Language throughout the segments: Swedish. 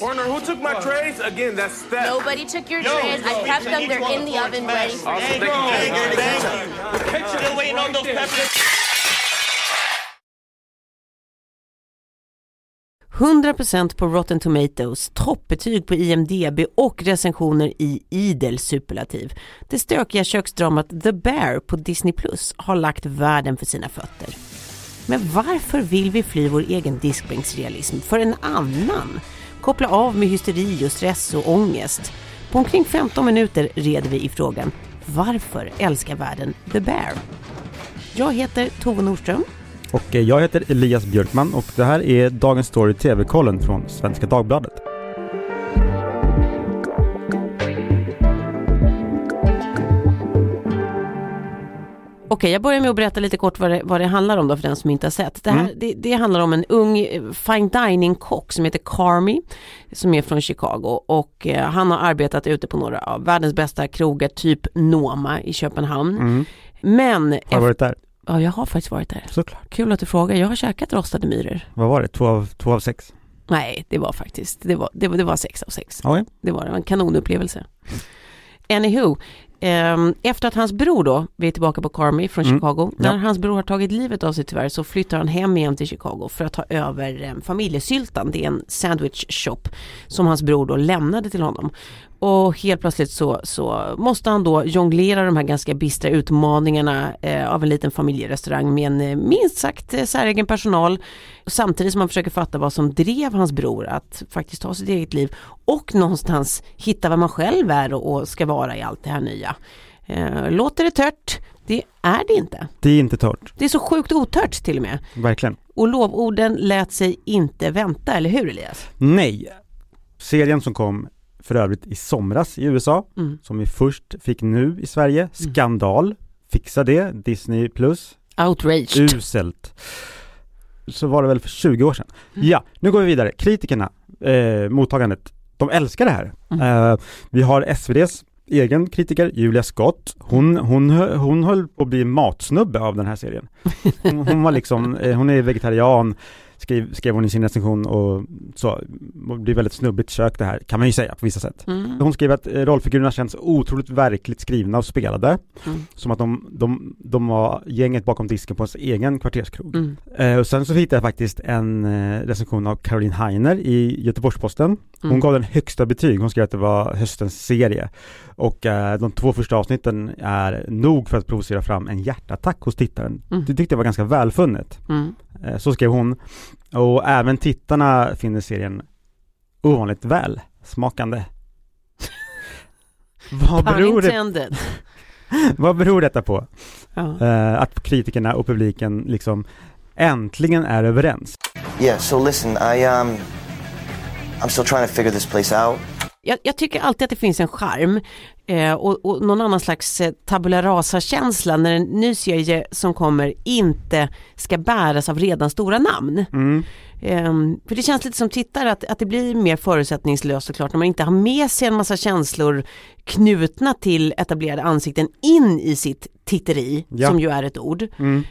Warner, who took my trays? Again, that's Steph. Nobody took your trays. I prepped them. They're in the oven ready for Awesome. you. Thank you. Thank you. Still waiting on those peppers. 100% på Rotten Tomatoes, toppbetyg på IMDB och recensioner i idel superlativ. Det stökiga köksdramat The Bear på Disney Plus har lagt världen för sina fötter. Men varför vill vi fly vår egen diskbänksrealism för en annan? Koppla av med hysteri och stress och ångest. På omkring 15 minuter reder vi i frågan Varför älskar världen The Bear? Jag heter Tove Nordström Och eh, jag heter Elias Björkman och det här är Dagens Story TV-kollen från Svenska Dagbladet. Okej, jag börjar med att berätta lite kort vad det, vad det handlar om då för den som inte har sett. Det, här, Mm. det, det handlar om en ung eh, fine dining-kock som heter Carmy, som är från Chicago och eh, han har arbetat ute på några av världens bästa krogar, typ Noma i Köpenhamn. Mm. Men, Har du varit där? ja jag har faktiskt varit där. Såklart. Kul att du frågar, jag har käkat rostade myror. Vad var det? Två av, två av sex? Nej, det var faktiskt, det var, det var, det var sex av sex. Ja. Det var en kanonupplevelse. Anywho, efter att hans bror då, vi är tillbaka på Carmy från Mm. Chicago, Ja. när hans bror har tagit livet av sig tyvärr så flyttar han hem igen till Chicago för att ta över eh, familjesyltan. Det är en sandwich shop som hans bror då lämnade till honom. Och helt plötsligt så, så måste han då jonglera de här ganska bistra utmaningarna eh, av en liten familjerestaurang med en eh, minst sagt eh, säregen personal. Samtidigt som han försöker fatta vad som drev hans bror att faktiskt ta sitt eget liv och någonstans hitta vad man själv är och, och ska vara i allt det här nya. Eh, låter det tört? Det är det inte. Det är inte torrt. Det är så sjukt otört till och med. Verkligen. Och lovorden lät sig inte vänta, eller hur Elias? Nej. Serien som kom för övrigt i somras i USA, Mm. som vi först fick nu i Sverige. Skandal. Fixa det. Disney plus. Outraged. Uselt. Så var det väl för 20 år sedan. Ja, nu går vi vidare. Kritikerna, eh, mottagandet, de älskar det här. Mm. Eh, vi har SVDs egen kritiker, Julia Scott. Hon, hon, hon höll på att bli matsnubbe av den här serien. Hon, hon var liksom, eh, hon är vegetarian, skrev, skrev hon i sin recension och så, det är väldigt snubbigt kök det här, kan man ju säga på vissa sätt. Mm. Hon skrev att eh, rollfigurerna känns otroligt verkligt skrivna och spelade. Mm. Som att de, de, de var gänget bakom disken på ens egen kvarterskrog. Mm. Eh, och sen så hittade jag faktiskt en eh, recension av Caroline Heiner i Göteborgs-Posten. Hon Mm. gav den högsta betyg, hon skrev att det var höstens serie. Och eh, de två första avsnitten är nog för att provocera fram en hjärtattack hos tittaren. Mm. Det tyckte jag var ganska välfunnet. Mm. Eh, så skrev hon. Och även tittarna finner serien ovanligt väl smakande. Vad beror, det, vad beror detta på? Ja. Eh, att kritikerna och publiken liksom äntligen är överens. Yeah, so listen, I um I'm still trying to figure this place out. jag, jag tycker alltid att det finns en charm eh, och, och någon annan slags eh, tabula rasa-känsla när en ny serie som kommer inte ska bäras av redan stora namn. Mm. Ehm, för det känns lite som tittare att, att det blir mer förutsättningslöst såklart när man inte har med sig en massa känslor knutna till etablerade ansikten in i sitt titteri, Ja. som ju är ett ord. Mm.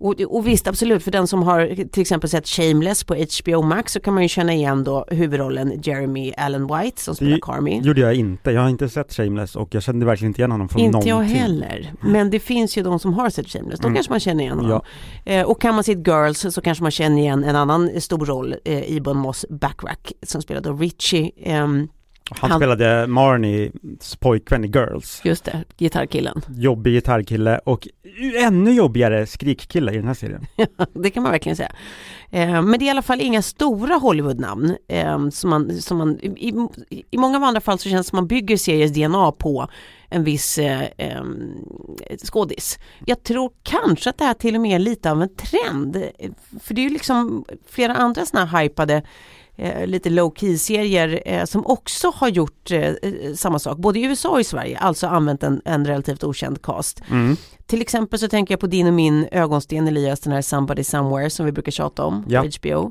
Och, och visst absolut, för den som har till exempel sett Shameless på HBO Max så kan man ju känna igen då huvudrollen Jeremy Allen White som spelar Det Carmy. gjorde jag inte. Jag har inte sett Shameless och jag kände verkligen inte igen honom från Inte någonting. jag heller, men det finns ju de som har sett Shameless, då Mm. kanske man känner igen honom. Ja. Eh, och kan man sitt Girls så kanske man känner igen en annan stor roll, eh, Ibon Moss Backrack som spelade Richie, ehm, Han, Han- spelade Marnies pojkvän i Girls. just det, gitarrkillen. Jobbig gitarrkille och ännu jobbigare skrikkille i den här serien. det kan man verkligen säga. Eh, men det är i alla fall inga stora Hollywoodnamn eh, som man, som man i, i, många andra fall så känns det som man bygger series DNA på en viss eh, eh, skådis. Jag tror kanske att det här till och med är lite av en trend. Eh, För det är ju liksom flera andra sådana här hypade eh, lite low key serier eh, som också har gjort eh, eh, samma sak, både i USA och i Sverige, alltså använt en, en relativt okänd cast. Mm. Till exempel så tänker jag på din och min ögonsten Elias, den här Somebody Somewhere som vi brukar tjata om Ja. på HBO.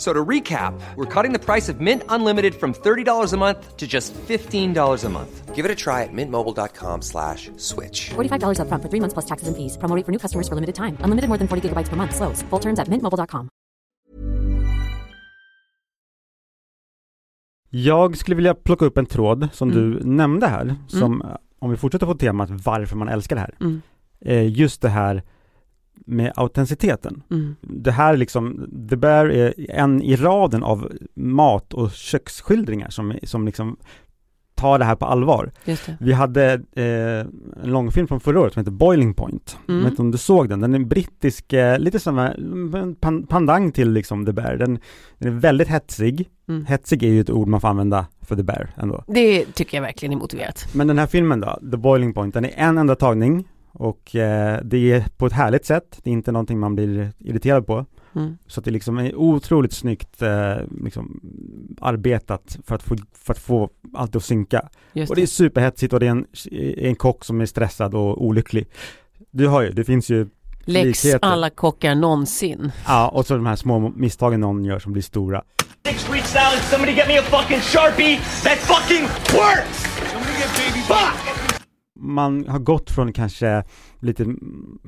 So to recap, we're cutting the price of Mint Unlimited from $30 a month to just $15 a month. Give it a try at mintmobile.com slash switch. $45 upfront for three months plus taxes and fees. Promo rate for new customers for limited time. Unlimited more than 40 gigabytes per month. Slows. Full terms at mintmobile.com. Jag skulle vilja plocka upp en tråd som Mm. du nämnde här, som, om vi fortsätter på temat varför man älskar det här. Mm. Eh, just det här med autenticiteten. Mm. Det här liksom, The Bear är en i raden av mat och köksskildringar som, som liksom tar det här på allvar. Vi hade eh, en långfilm från förra året som heter Boiling Point. Mm. Jag vet inte om du såg den? Den är brittisk, eh, lite som en pan, pandang till liksom The Bear. Den, den är väldigt hetsig. Mm. Hetsig är ju ett ord man får använda för The Bear ändå. Det tycker jag verkligen är motiverat. Men den här filmen då, The Boiling Point, den är en enda tagning och eh, det är på ett härligt sätt. Det är inte någonting man blir irriterad på. Mm. Så att det liksom är otroligt snyggt eh, liksom, arbetat för att, få, för att få allt att synka. Just Och det är superhetsigt och det är en, en kock som är stressad och olycklig. Du har ju, det finns ju, Lex likheter. alla kockar någonsin. ja, och så de här små misstagen någon gör som blir stora. Six weeks out and somebody get me a fucking sharpie that fucking works. Fuck. Man har gått från kanske lite mm,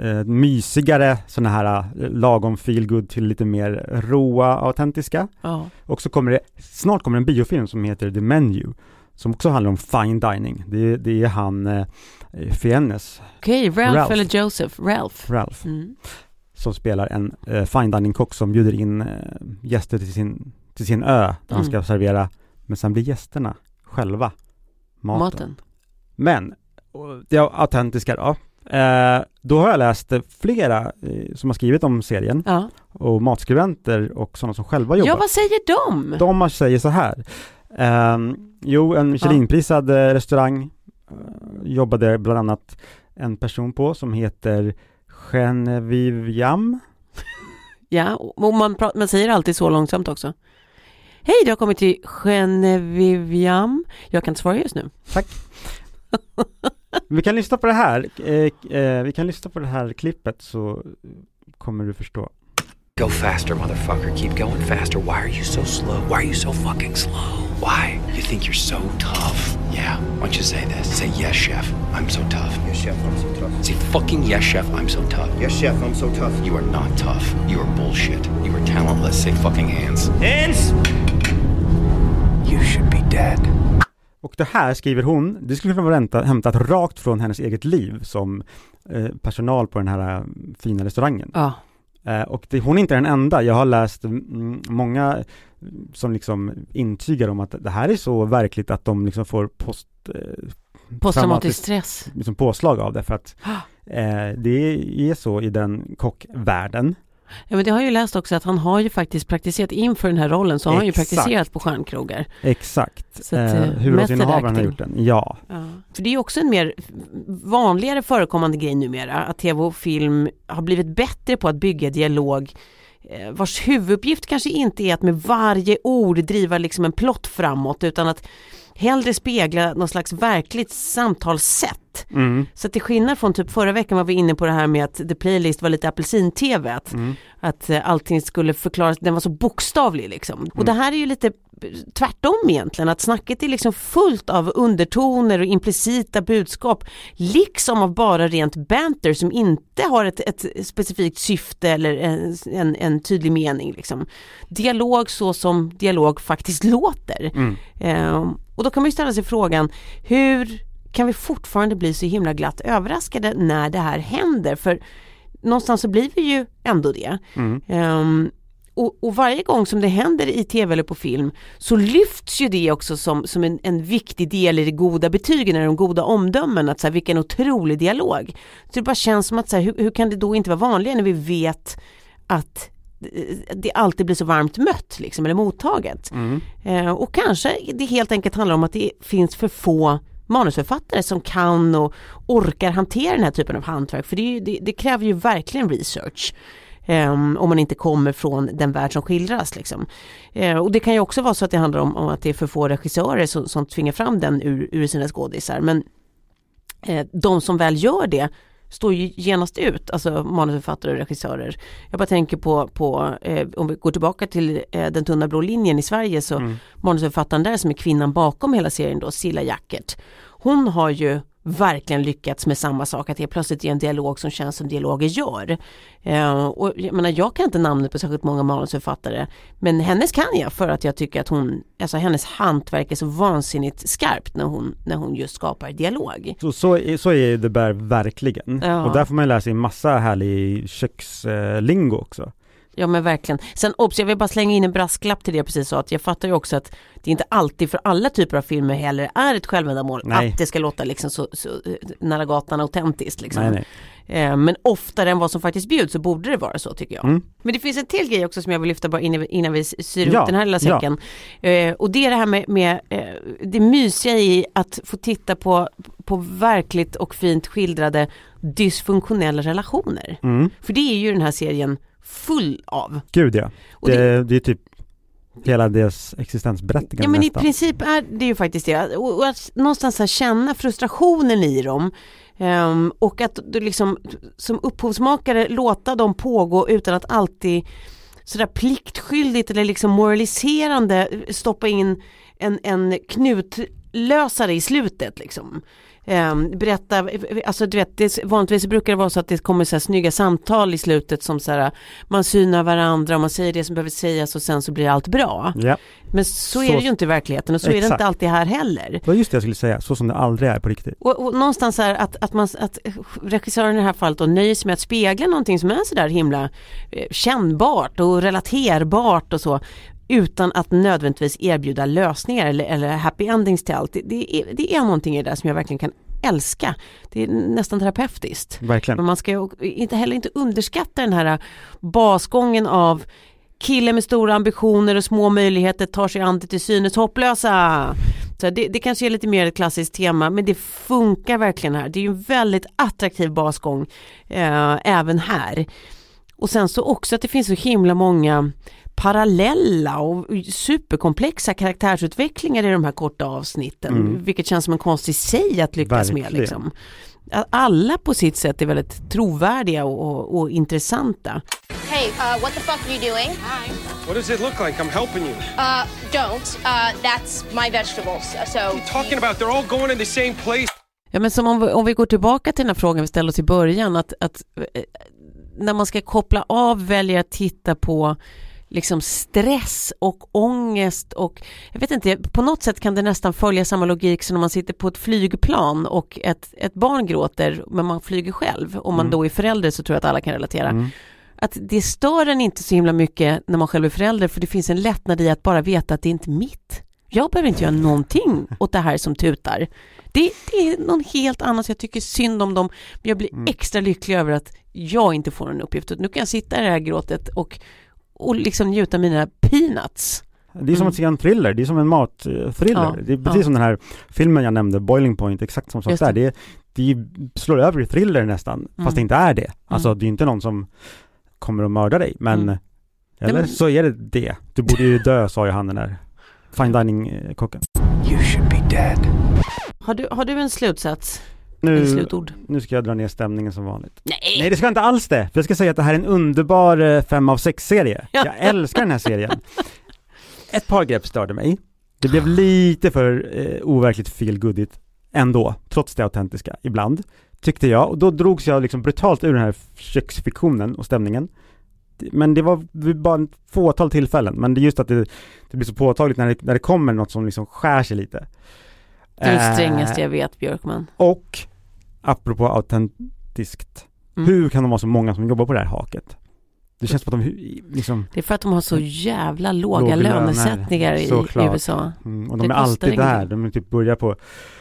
eh, mysigare sådana här eh, lagom feelgood till lite mer råa, autentiska. Ja. Och så kommer det, snart kommer en biofilm som heter The Menu, som också handlar om fine dining. Det, det är han eh, Fiennes, Okej, Ralph, Ralph. eller Joseph? Ralph. Ralph, Mm. som spelar en eh, fine dining-kock som bjuder in eh, gäster till sin, till sin ö, där han ska Mm. servera, men sen blir gästerna själva maten. Maten. Men, det autentiska då, eh, då har jag läst eh, flera eh, som har skrivit om serien Ja. och matskribenter och sådana som själva jobbar. ja, vad säger de? De säger så här. ehm, jo, en Michelinprisad eh, restaurang eh, jobbade bland annat en person på som heter Genevieve Jam. Ja, och man, pratar, man säger alltid så långsamt också. Hej, du har kommit till Geneviviam. Jag kan inte svara just nu. Vi kan lyssna på det här. Eh, eh, vi kan lyssna på det här klippet så kommer du förstå. Go faster, motherfucker. Keep going faster. Why are you so slow? Why are you so fucking slow? Why? You think you're so tough? Yeah. Why don't you say this? Say yes, chef. I'm so tough. Yes, chef, I'm so tough. Say fucking yes, chef. I'm so tough. Yes, chef, I'm so tough. You are not tough. You are bullshit. You are talentless. Say fucking hands. Hands. You should be dead. Och det här skriver hon, det skulle kunna vara hämtat, hämtat rakt från hennes eget liv som eh, personal på den här eh, fina restaurangen. Ja. Eh, och det, hon är inte den enda, jag har läst mm, många som liksom intygar om att det här är så verkligt att de liksom får post, eh, Posttraumatisk stress. liksom påslag av det för att eh, det är så i den kockvärlden. Ja, men det har ju läst också att han har ju faktiskt praktiserat inför den här rollen så har han ju praktiserat på stjärnkrogar. Exakt. Så att, eh, eh, huvudrollsinnehavaren har gjort den, ja. Ja. För det är ju också en mer vanligare förekommande grej numera att tv och film har blivit bättre på att bygga dialog eh, vars huvuduppgift kanske inte är att med varje ord driva liksom en plott framåt utan att hellre spegla någon slags verkligt samtalssätt. Mm. Så till skillnad från typ förra veckan var vi inne på det här med att The Playlist var lite apelsin-tv, att, Mm. att eh, allting skulle förklaras, den var så bokstavlig liksom. Och det här är ju lite tvärtom egentligen, att snacket är liksom fullt av undertoner och implicita budskap, liksom av bara rent banter som inte har ett, ett specifikt syfte eller en, en, en tydlig mening. Liksom. Dialog så som dialog faktiskt låter. Mm. Ehm, och då kan man ju ställa sig frågan, hur kan vi fortfarande bli så himla glatt överraskade när det här händer? För någonstans så blir vi ju ändå det. Mm. Ehm, och, och varje gång som det händer i tv eller på film så lyfts ju det också som, som en, en viktig del i de goda betygen eller de goda omdömen, att så här, vilken otrolig dialog. Så det bara känns som att så här, hur, hur kan det då inte vara vanligare när vi vet att eh, det alltid blir så varmt mött liksom, eller mottaget. Mm. Eh, och kanske det helt enkelt handlar om att det finns för få manusförfattare som kan och orkar hantera den här typen av hantverk för det, ju- det, det kräver ju verkligen research. Um, om man inte kommer från den värld som skildras. Liksom. Uh, och det kan ju också vara så att det handlar om, om att det är för få regissörer som, som tvingar fram den ur, ur sina skådisar. Men uh, de som väl gör det står ju genast ut, alltså manusförfattare och regissörer. Jag bara tänker på, på eh, om vi går tillbaka till eh, den tunna blå linjen i Sverige så Mm. manusförfattaren där som är kvinnan bakom hela serien då, Silla Jackert. Hon har ju verkligen lyckats med samma sak, att helt plötsligt ge en dialog som känns som dialoger gör. Eh, och jag menar, jag kan inte namnet på särskilt många manusförfattare, men hennes kan jag för att jag tycker att hon, alltså hennes hantverk är så vansinnigt skarpt när hon, när hon just skapar dialog. Så, så, är- så är The Bear verkligen. Ja. Och där får man lära sig massa härlig kökslingo också. Ja men verkligen. Sen obs, jag vill bara slänga in en brasklapp till det jag precis sa att jag fattar ju också att det inte alltid för alla typer av filmer heller är ett självändamål Nej. att det ska låta liksom så, så nära gatan autentiskt liksom. Nej, nej. Eh, Men oftare än vad som faktiskt bjuds så borde det vara så tycker jag. Mm. Men det finns en till grej också som jag vill lyfta bara innan vi, syr Ja, den här lilla ja. säcken. Eh, och det är det här med, med eh, det mysiga i att få titta på, på verkligt och fint skildrade dysfunktionella relationer. Mm. För det är ju den här serien full av. Gud ja. Och Det, det är typ hela deras existensberättigande Ja men i nästan. princip är det ju faktiskt det. Och, och att någonstans här känna frustrationen i dem. ehm, och att du liksom som upphovsmakare låta dem pågå utan att alltid sådär pliktskyldigt eller liksom moraliserande stoppa in en, en knutlösare i slutet liksom. Ehm, berätta, alltså du vet, det, vanligtvis brukar det vara så att det kommer så här snygga samtal i slutet som så här, man synar varandra och man säger det som behöver sägas och sen så blir allt bra. Ja, Men så, Så- är det ju inte i verkligheten och så är det Exakt. inte alltid här heller. var just det jag skulle säga, så som det aldrig är på riktigt. Och, och någonstans här att, att, man, att regissören i det här fallet då nöjer sig med att spegla någonting som är sådär himla eh, kännbart och relaterbart och så utan att nödvändigtvis erbjuda lösningar eller, eller happy endings till allt. Det, det, är, det är någonting i det där som jag verkligen kan älska. Det är nästan terapeutiskt. Verkligen. Men man ska inte heller inte underskatta den här basgången av kille med stora ambitioner och små möjligheter tar sig an det till synes hopplösa. Så det, det kanske är lite mer ett klassiskt tema men det funkar verkligen här. Det är ju en väldigt attraktiv basgång eh, även här. Och sen så också att det finns så himla många parallella och superkomplexa karaktärsutvecklingar i de här korta avsnitten. Mm. Vilket känns som en konst i sig att lyckas med. Verkligen. Liksom. Att Alla på sitt sätt är väldigt trovärdiga och, och, och intressanta. Hey, uh, what the fuck are you doing? What does it look like? I'm helping you. Uh, don't. Uh, that's my vegetables. So. What are you talking about? They're all going in the same place. Ja men som om vi, om vi går tillbaka till den här frågan vi ställde oss i början att, att eh, när man ska koppla av väljer att titta på liksom stress och ångest och jag vet inte, på något sätt kan det nästan följa samma logik som när man sitter på ett flygplan och ett, ett barn gråter men man flyger själv. Om man Mm. då är förälder så tror jag att alla kan relatera. Mm. Att det stör en inte så himla mycket när man själv är förälder för det finns en lättnad i att bara veta att det är inte mitt. Jag behöver inte göra någonting åt det här som tutar. Det, det är någon helt annan, så jag tycker synd om dem. Men jag blir Mm. extra lycklig över att jag inte får en uppgift. Nu kan jag sitta i det här gråtet och, och liksom njuta av mina peanuts. Det är som Mm. att se en thriller, det är som en matthriller. Ja, det är precis ja. som den här filmen jag nämnde, Boiling Point, exakt som Just där. det. Det, slår över i thriller nästan, Mm. fast det inte är det. Alltså det är inte någon som kommer att mörda dig, men Mm. eller Nej, men- så är det det. Du borde ju dö, sa ju han den där fine dining-kocken. You should be dead. Har du, har du en slutsats? Nu, nu ska jag dra ner stämningen som vanligt. Nej! Nej det ska jag inte alls det, för jag ska säga att det här är en underbar eh, fem av sex serie. Ja. Jag älskar den här serien. Ett par grepp störde mig. Det blev lite för eh, overkligt feelgoodigt ändå, trots det autentiska, ibland, tyckte jag. Och då drogs jag liksom brutalt ur den här köksfiktionen och stämningen. Men det var bara ett fåtal tillfällen, men det är just att det, det blir så påtagligt när det, när det kommer något som liksom skär sig lite. Det är Eh, strängaste jag vet Björkman. och apropå autentiskt, Mm. hur kan de vara så många som jobbar på det här haket? Det känns som att de liksom, Det är för att de har så jävla låga Låga lönesättningar i, i. USA. mm, och Det de är kostar alltid där, de är typ börjar på,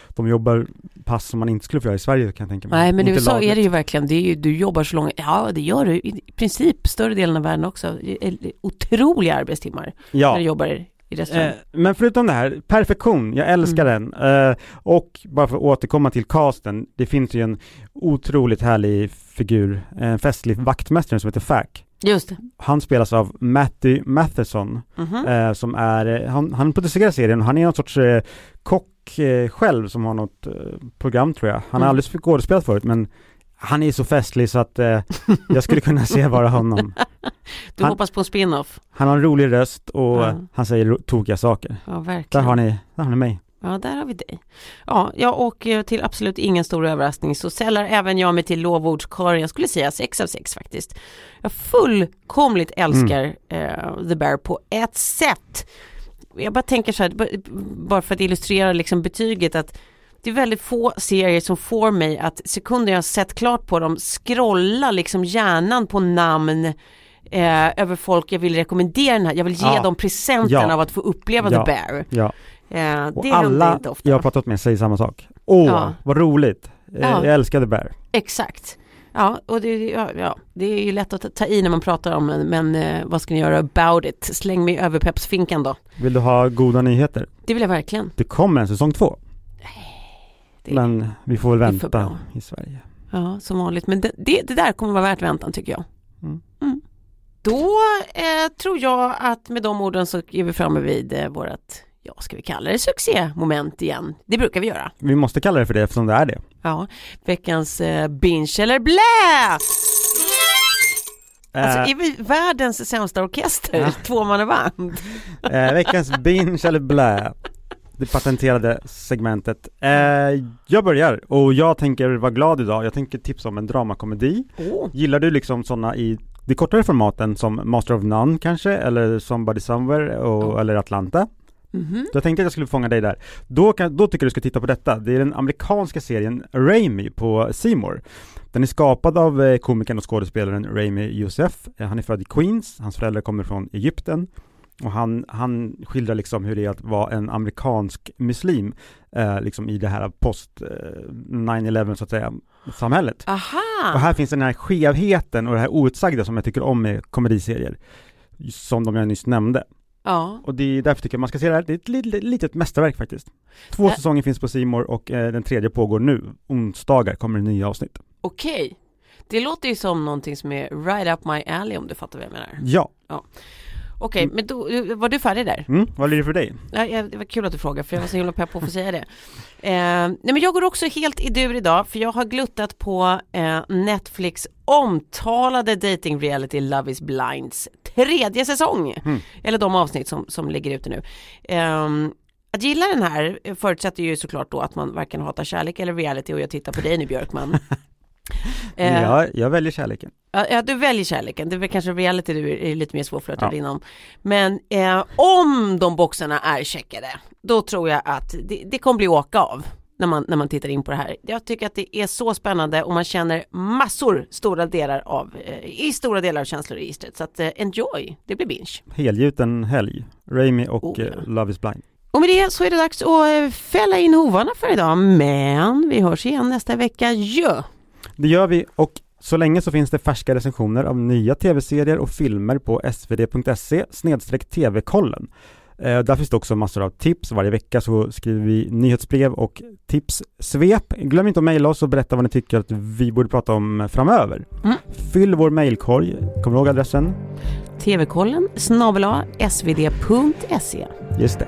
de jobbar pass som man inte skulle få göra i Sverige kan jag tänka mig. Nej men i USA är det ju verkligen, det är ju, du jobbar så långt, ja det gör du i princip större delen av världen också. Det är Otroliga arbetstimmar Ja. när du jobbar. Eh, men förutom det här, perfektion, jag älskar Mm. den. Eh, och bara för att återkomma till casten, det finns ju en otroligt härlig figur, en festlig vaktmästare som heter Fack. Just det. Han spelas av Matty Matheson Mhm. eh, som är, han, han producerar serien han är någon sorts eh, kock eh, själv som har något eh, program tror jag. Han har Mm. aldrig skådespelat förut men han är så festlig så att eh, jag skulle kunna se bara honom. Du Han- hoppas på en spin-off? Han har en rolig röst och Ja. eh, han säger tokiga saker. Ja, verkligen. Där har ni, där har ni mig. Ja, där har vi dig. Ja, jag åker till absolut ingen stor överraskning så sällar även jag mig till lovordskåren. Jag skulle säga 6 av 6 faktiskt. Jag fullkomligt älskar eh, The Bear på ett sätt. Jag bara tänker så här, bara för att illustrera liksom betyget att det är väldigt få serier som får mig att sekunder jag har sett klart på dem scrolla liksom hjärnan på namn eh, över folk jag vill rekommendera den här. Jag vill ge Ja. dem presenten Ja. av att få uppleva Ja. The Bear. Ja. Eh, Och det händer alla inte ofta. jag har pratat med säger samma sak. Åh, Ja. vad roligt! Eh, Ja. Jag älskade Bear. Exakt. Ja, och det, ja, ja, det är ju lätt att ta- ta i när man pratar om det, men eh, vad ska ni göra about it? Släng mig över peppsfinkan då. Vill du ha goda nyheter? Det vill jag verkligen. Det kommer en säsong två. Det, Men vi får väl vänta i Sverige. Ja, som vanligt. Men det, det, det där kommer vara värt väntan tycker jag. Mm. Mm. Då eh, tror jag att med de orden så är vi framme vid eh, vårat, ja ska vi kalla det succémoment igen. Det brukar vi göra. Vi måste kalla det för det eftersom det är det. Ja, veckans eh, binge eller blä! Alltså Eh, är vi världens sämsta orkester? Ja. Tvåmannaband? eh, veckans binge eller blä. Det patenterade segmentet. Eh, jag börjar och jag tänker vara glad idag. Jag tänker tipsa om en dramakomedi. Åh. Gillar du liksom sådana i de kortare formaten som Master of None kanske, eller Somebody Somewhere och, eller Atlanta? Mhm. Jag tänkte att jag skulle fånga dig där. Då, kan, då tycker jag du ska titta på detta. Det är den amerikanska serien Raimi på Seymour. Den är skapad av eh, komikern och skådespelaren Raimi Youssef. Eh, Han är född i Queens, hans föräldrar kommer från Egypten. Och han, han skildrar liksom hur det är att vara en amerikansk muslim, eh, liksom i det här post eh, 9-11 så att säga, samhället. Aha! Och här finns den här skevheten och det här outsagda som jag tycker om med komediserier. Som de jag nyss nämnde. Ja, Och det är därför tycker jag man ska se det här. Det är ett litet, litet mästerverk faktiskt. Två Ä- säsonger finns på Simor och eh, den tredje pågår nu. Onsdagar kommer det nya avsnitt. okej. Det låter ju som någonting som är right up my alley om du fattar vad jag menar. Ja. Okej, men då, var du färdig där? Mm, vad blir det för dig? Ja, det var kul att du frågade för jag var så himla pepp på att få säga det. Eh, nej men jag går också helt i dur idag för jag har gluttat på eh, Netflix omtalade dating reality Love is blinds tredje säsong. Mm. Eller de avsnitt som, som ligger ute nu. Ehm, att gilla den här förutsätter ju såklart då att man varken hatar kärlek eller reality och jag tittar på dig nu Björkman. Eh, Ja, jag väljer kärleken. Ja, du väljer kärleken. Det är väl kanske reality du är lite mer svårflörtad Ja. inom. Men eh, om de boxarna är checkade, då tror jag att det, det kommer bli åka av när man, när man tittar in på det här. Jag tycker att det är så spännande och man känner massor, stora delar av, eh, i stora delar av känsloregistret. Så att eh, enjoy, det blir binge. Helgjuten helg. Raimi och Oh, ja. eh, Love is blind. Och med det så är det dags att eh, fälla in hovarna för idag. Men vi hörs igen nästa vecka. Jö! Det gör vi och så länge så finns det färska recensioner av nya tv-serier och filmer på svd.se tv-kollen. Eh, där finns det också massor av tips. Varje vecka så skriver vi nyhetsbrev och tipssvep. Glöm inte att mejla oss och berätta vad ni tycker att vi borde prata om framöver. Mm. Fyll vår mejlkorg. Kommer du ihåg adressen? TV-kollen snabel svd.se. Just det.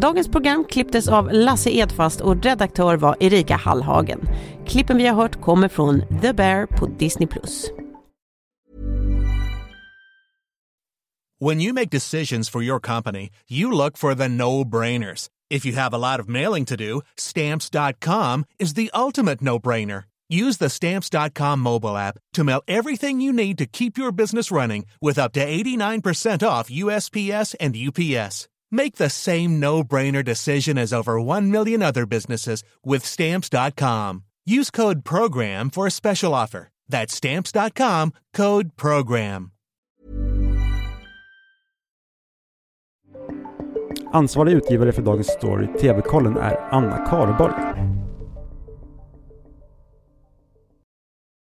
Dagens program klipptes av Lasse Edfast och redaktör var Erika Hallhagen. Klippen vi har hört kommer från The Bear på Disney+. When you make decisions for your company, you look for the no-brainers. If you have a lot of mailing to do, stamps.com is the ultimate no-brainer. Use the stamps.com mobile app to mail everything you need to keep your business running with up to 89% off USPS and UPS. Make the same no-brainer decision as over 1 million other businesses with stamps.com. Use code program for a special offer. That's stamps.com, code program. Ansvarig utgivare för dagens story, TV-kollen, är Anna Kareborg.